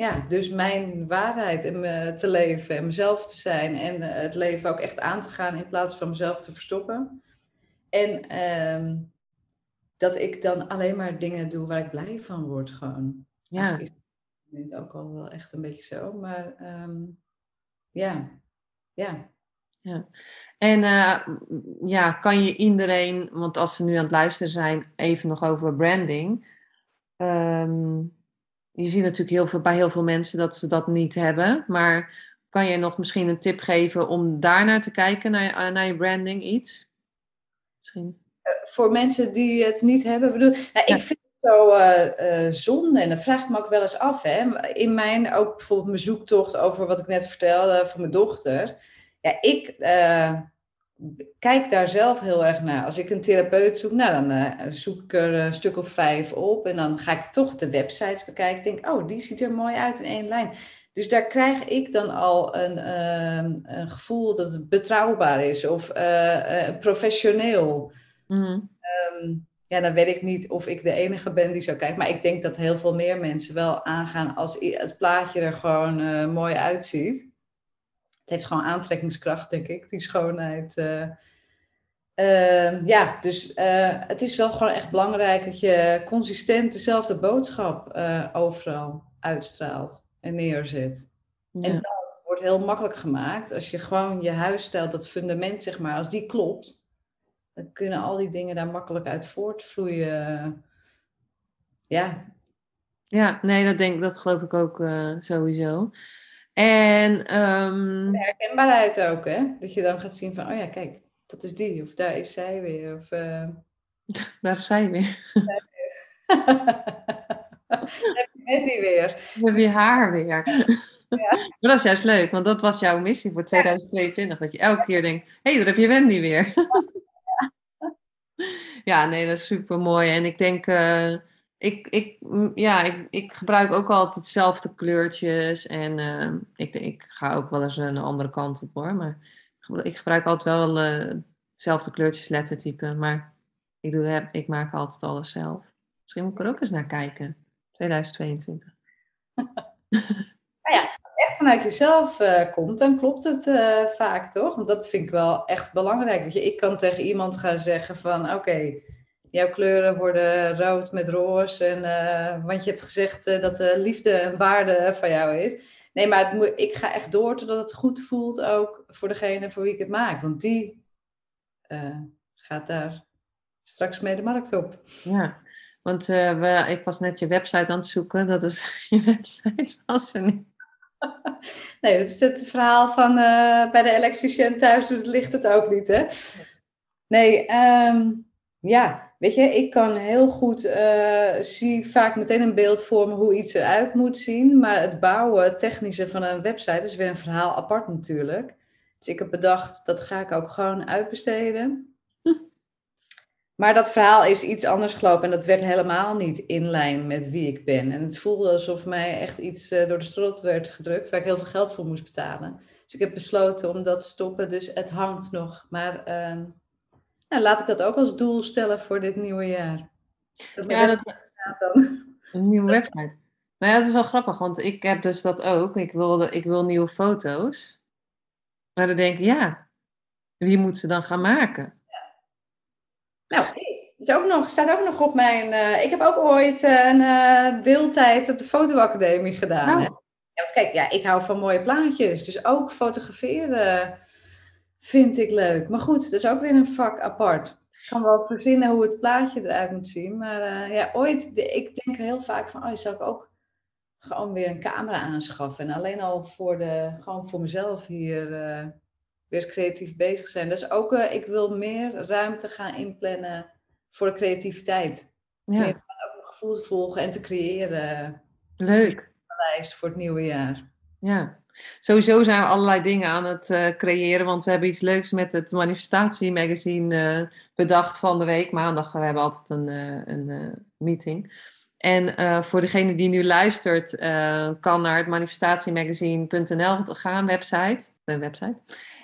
ja, dus mijn waarheid in me te leven en mezelf te zijn en uh, het leven ook echt aan te gaan in plaats van mezelf te verstoppen. En um, dat ik dan alleen maar dingen doe waar ik blij van word gewoon. Ja. Is het ook al wel echt een beetje zo, maar um, ja, ja. Ja. En uh, ja, kan je iedereen, want als ze nu aan het luisteren zijn, even nog over branding. Um, je ziet natuurlijk heel veel, bij heel veel mensen dat ze dat niet hebben. Maar kan je nog misschien een tip geven om daarnaar te kijken, naar, eh, naar je branding, iets? Misschien. Uh, voor mensen die het niet hebben, bedoel, nou, ik vind het zo uh, zonde en dat vraag ik me ook wel eens af. Hè? In mijn, ook bijvoorbeeld mijn zoektocht over wat ik net vertelde voor mijn dochter ja, ik kijk daar zelf heel erg naar. Als ik een therapeut zoek, nou, dan uh, zoek ik er een stuk of vijf op. En dan ga ik toch de websites bekijken. Denk, oh, die ziet er mooi uit in één lijn. Dus daar krijg ik dan al een, uh, een gevoel dat het betrouwbaar is of professioneel. Mm. Um, ja, dan weet ik niet of ik de enige ben die zo kijkt. Maar ik denk dat heel veel meer mensen wel aangaan als het plaatje er gewoon mooi uitziet heeft gewoon aantrekkingskracht, denk ik, die schoonheid. Uh, uh, ja, dus uh, het is wel gewoon echt belangrijk dat je consistent dezelfde boodschap eh, overal uitstraalt en neerzet. Ja. En dat wordt heel makkelijk gemaakt als je gewoon je huisstijl, dat fundament zeg maar, als die klopt, dan kunnen al die dingen daar makkelijk uit voortvloeien. Ja. Ja, nee, dat denk dat geloof ik ook sowieso. En um... herkenbaarheid ook, hè? Dat je dan gaat zien van, oh ja, kijk, dat is die, of daar is zij weer. Of, uh... Daar is zij weer. heb je Wendy weer. heb je haar weer. Ja. Maar dat is juist leuk, want dat was jouw missie voor 2022. Dat je elke keer denkt, hé, hey, daar heb je Wendy weer. ja, nee, dat is super mooi. En ik denk, uh, ik, ik, ja, ik, ik gebruik ook altijd dezelfde kleurtjes. En uh, ik, ik ga ook wel eens een andere kant op hoor. Maar ik gebruik altijd wel uh, dezelfde kleurtjes, lettertype. Maar ik, doe, ik maak altijd alles zelf. Misschien moet ik er ook eens naar kijken. 2022. nou ja, als het echt vanuit jezelf uh, komt, dan klopt het vaak toch? Want dat vind ik wel echt belangrijk. Dat je, ik kan tegen iemand gaan zeggen van oké jouw kleuren worden rood met roze. En, uh, want je hebt gezegd uh, dat de liefde een waarde van jou is. Nee, maar het moet, ik ga echt door totdat het goed voelt ook voor degene voor wie ik het maak. Want die uh, gaat daar straks mee de markt op. Ja, want we, ik was net je website aan het zoeken. Dat is je website was er niet. Nee, dat is het verhaal van bij de elektricien thuis dus ligt het ook niet, hè? Nee, um, ja, weet je, ik kan heel goed, uh, zie vaak meteen een beeld vormen hoe iets eruit moet zien. Maar het bouwen, het technische van een website is weer een verhaal apart natuurlijk. Dus ik heb bedacht, dat ga ik ook gewoon uitbesteden. Maar dat verhaal is iets anders gelopen en dat werd helemaal niet in lijn met wie ik ben. En het voelde alsof mij echt iets uh, door de strot werd gedrukt, waar ik heel veel geld voor moest betalen. Dus ik heb besloten om dat te stoppen, dus het hangt nog. Maar uh, nou, laat ik dat ook als doel stellen voor dit nieuwe jaar. Dat ja, dat, dan. een nieuwe website. Nou ja, dat is wel grappig, want ik heb dus dat ook. Ik wil, ik wil nieuwe foto's. Maar dan denk ik, ja, wie moet ze dan gaan maken? Nou, is ook nog, staat ook nog op mijn. Uh, ik heb ook ooit uh, een uh, deeltijd op de fotoacademie gedaan. Oh. Ja, want kijk, ja, ik hou van mooie plaatjes. Dus ook fotograferen vind ik leuk. Maar goed, dat is ook weer een vak apart. Ik kan wel verzinnen hoe het plaatje eruit moet zien. Maar ja, ooit, ik denk heel vaak van, oh, zou ik ook gewoon weer een camera aanschaffen. En alleen al voor, de, gewoon voor mezelf hier weer creatief bezig zijn. Dus ook, uh, ik wil meer ruimte gaan inplannen voor de creativiteit. Ja. Meer ook gevoel te volgen en te creëren. Leuk. Een lijst voor het nieuwe jaar. Ja, sowieso zijn we allerlei dingen aan het uh, creëren, want we hebben iets leuks met het Manifestatie Magazine uh, bedacht van de week. Maandag, we hebben altijd een, een meeting. En voor degene die nu luistert, kan naar het manifestatiemagazine.nl gaan, website, de website.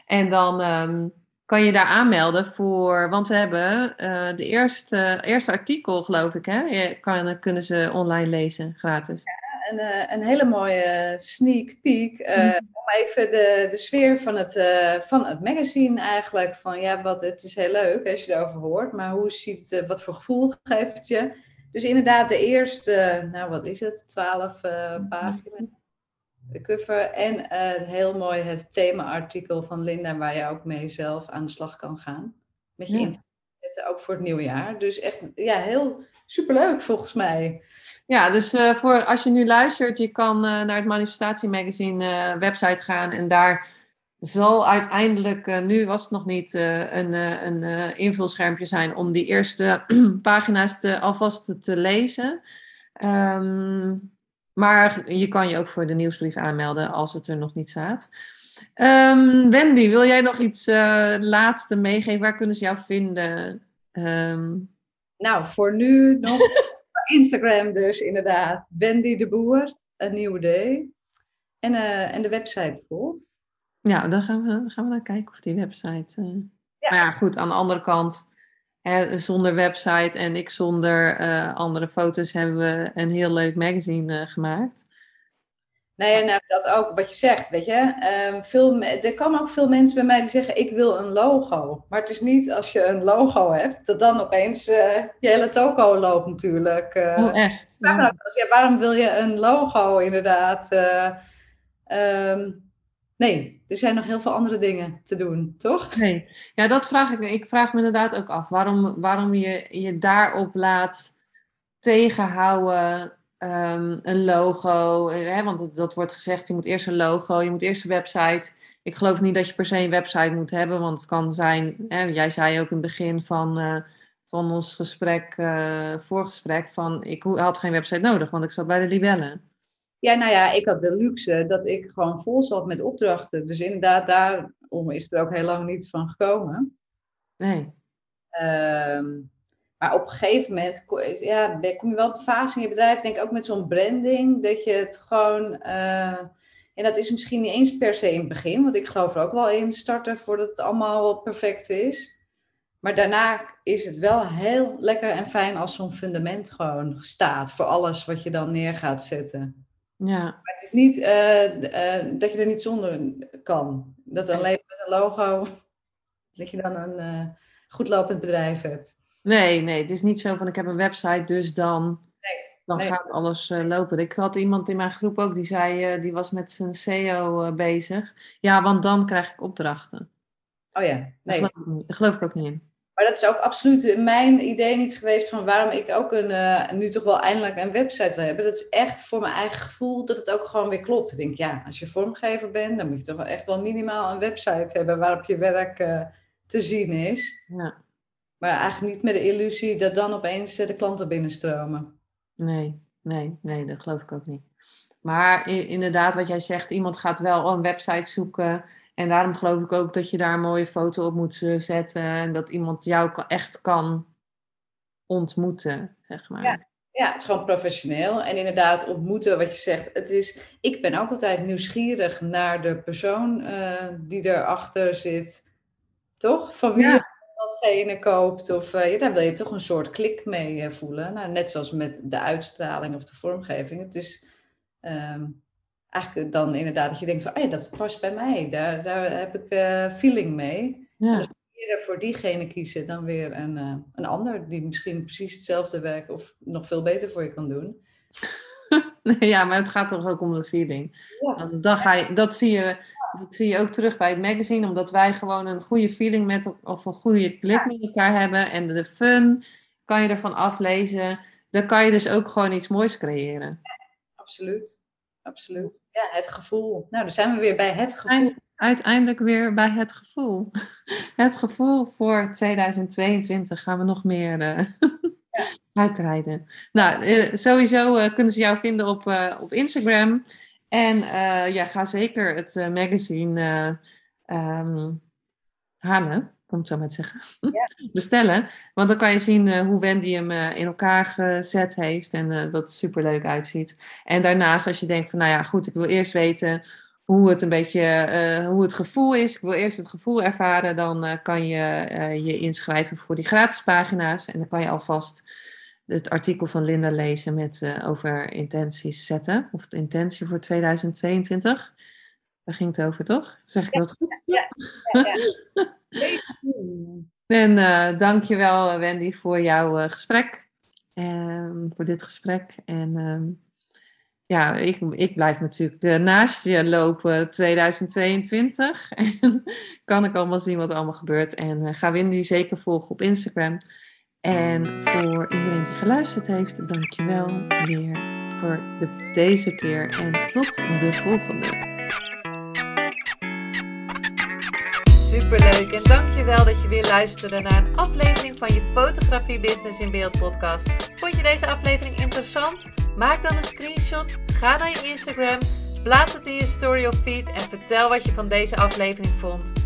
En dan um, kan je daar aanmelden voor, want we hebben de eerste, eerste artikel, geloof ik, hè? Je kan, kunnen ze online lezen, gratis. Ja, een, uh, een hele mooie sneak peek. Uh, om even de, de sfeer van het, van het magazine eigenlijk. Van ja, wat, het is heel leuk als je erover hoort, maar hoe ziet het, wat voor gevoel geeft het je? Dus inderdaad, de eerste, nou wat is het, twaalf pagina's de cover en heel mooi het thema-artikel van Linda, waar je ook mee zelf aan de slag kan gaan. Met je ja. ook voor het nieuwe jaar. Dus echt, ja, heel superleuk volgens mij. Ja, dus uh, voor als je nu luistert, je kan uh, naar het Manifestatie Magazine website gaan en daar zal uiteindelijk, nu was het nog niet, een, een invulschermpje zijn om die eerste pagina's te, alvast te, te lezen. Um, maar je kan je ook voor de nieuwsbrief aanmelden als het er nog niet staat. Um, Wendy, wil jij nog iets laatste meegeven? Waar kunnen ze jou vinden? Um... Nou, voor nu nog Instagram dus inderdaad. Wendy de Boer, een nieuwe day. En, uh, en de website volgt. Ja, dan gaan we, gaan we naar kijken of die website... Uh... Ja. Maar ja, goed, aan de andere kant zonder website en ik zonder uh, andere foto's hebben we een heel leuk magazine gemaakt. Nee, nou, dat ook wat je zegt, weet je. Um, veel, er komen ook veel mensen bij mij die zeggen, ik wil een logo. Maar het is niet als je een logo hebt, dat dan opeens uh, je hele toko loopt natuurlijk. oh, echt? Ja. ja. waarom wil je een logo inderdaad? Um, Nee, er zijn nog heel veel andere dingen te doen, toch? Nee, ja, dat vraag ik. Ik vraag me inderdaad ook af waarom, waarom je je daarop laat tegenhouden. Um, een logo, eh, hè, want dat wordt gezegd, je moet eerst een logo, je moet eerst een website. Ik geloof niet dat je per se een website moet hebben, want het kan zijn, hè, jij zei ook in het begin van, uh, van ons gesprek, uh, voorgesprek, van ik had geen website nodig, want ik zat bij de libellen. Ja, nou ja, ik had de luxe dat ik gewoon vol zat met opdrachten. Dus inderdaad, daarom is er ook heel lang niets van gekomen. Nee. Um, maar op een gegeven moment ja, kom je wel op een fase in je bedrijf, denk ik ook met zo'n branding, dat je het gewoon. Uh, en dat is misschien niet eens per se in het begin, want ik geloof er ook wel in starten voordat het allemaal perfect is. Maar daarna is het wel heel lekker en fijn als zo'n fundament gewoon staat voor alles wat je dan neer gaat zetten. Ja. Maar het is niet uh, uh, dat je er niet zonder kan. Dat alleen met een logo, dat je dan een goed lopend bedrijf hebt. Nee, nee, het is niet zo van ik heb een website, dus dan. Nee, dan gaat alles lopen. Ik had iemand in mijn groep ook die zei, die was met zijn SEO bezig. Ja, want dan krijg ik opdrachten. Oh ja, nee. Daar geloof, ik, geloof ik ook niet in. Maar dat is ook absoluut mijn idee niet geweest van waarom ik ook een, nu toch wel eindelijk een website wil hebben. Dat is echt voor mijn eigen gevoel dat het ook gewoon weer klopt. Ik denk, ja, als je vormgever bent, dan moet je toch wel echt wel minimaal een website hebben waarop je werk te zien is. Ja. Maar eigenlijk niet met de illusie dat dan opeens de klanten binnenstromen. Nee, nee, nee, dat geloof ik ook niet. Maar inderdaad, wat jij zegt, iemand gaat wel een website zoeken. En daarom geloof ik ook dat je daar een mooie foto op moet eh, zetten. En dat iemand jou echt kan ontmoeten, zeg maar. Ja. Ja, het is gewoon professioneel. En inderdaad, ontmoeten, wat je zegt. Het is, ik ben ook altijd nieuwsgierig naar de persoon uh, die erachter zit. Toch? Van wie ja. Datgene koopt. Of uh, ja, daar wil je toch een soort klik mee voelen. Nou, net zoals met de uitstraling of de vormgeving. Het is um, eigenlijk dan inderdaad dat je denkt van, oh ja, dat past bij mij. Daar, daar heb ik uh, feeling mee. Ja. Dus eerder voor diegene kiezen dan weer een, een ander die misschien precies hetzelfde werk of nog veel beter voor je kan doen. ja, maar het gaat toch ook om de feeling. Ja. Dan, ga je, dat, zie je, dat zie je ook terug bij het magazine, omdat wij gewoon een goede feeling met of een goede klik met elkaar hebben. En de fun kan je ervan aflezen. Dan kan je dus ook gewoon iets moois creëren. absoluut absoluut. Ja, het gevoel. Nou, dan zijn we weer bij het gevoel. Uiteindelijk weer bij het gevoel. Het gevoel voor 2022 gaan we nog meer uh, ja. uitbreiden. Nou, uh, sowieso uh, kunnen ze jou vinden op, op Instagram. En ja, ga zeker het magazine um, halen om het zo maar te zeggen, ja. bestellen. Want dan kan je zien hoe Wendy hem in elkaar gezet heeft en dat het super leuk uitziet. En daarnaast, als je denkt van, nou ja, goed, ik wil eerst weten hoe het een beetje, hoe het gevoel is. Ik wil eerst het gevoel ervaren, dan kan je je inschrijven voor die gratis pagina's. En dan kan je alvast het artikel van Linda lezen met over intenties zetten, of de intentie voor 2022. Daar ging het over, toch? Zeg ik dat goed? Ja, ja, ja. en uh, dankjewel Wendy voor jouw uh, gesprek. Um, voor dit gesprek. En um, ja, ik, ik blijf natuurlijk naast je lopen 2022. En kan ik allemaal zien wat er allemaal gebeurt. En ga Wendy zeker volgen op Instagram. En voor iedereen die geluisterd heeft, dankjewel weer voor de, deze keer. En tot de volgende. Superleuk en dankjewel dat je weer luisterde naar een aflevering van je Fotografie Business in Beeld podcast. Vond je deze aflevering interessant? Maak dan een screenshot, ga naar je Instagram, plaats het in je story of feed en vertel wat je van deze aflevering vond.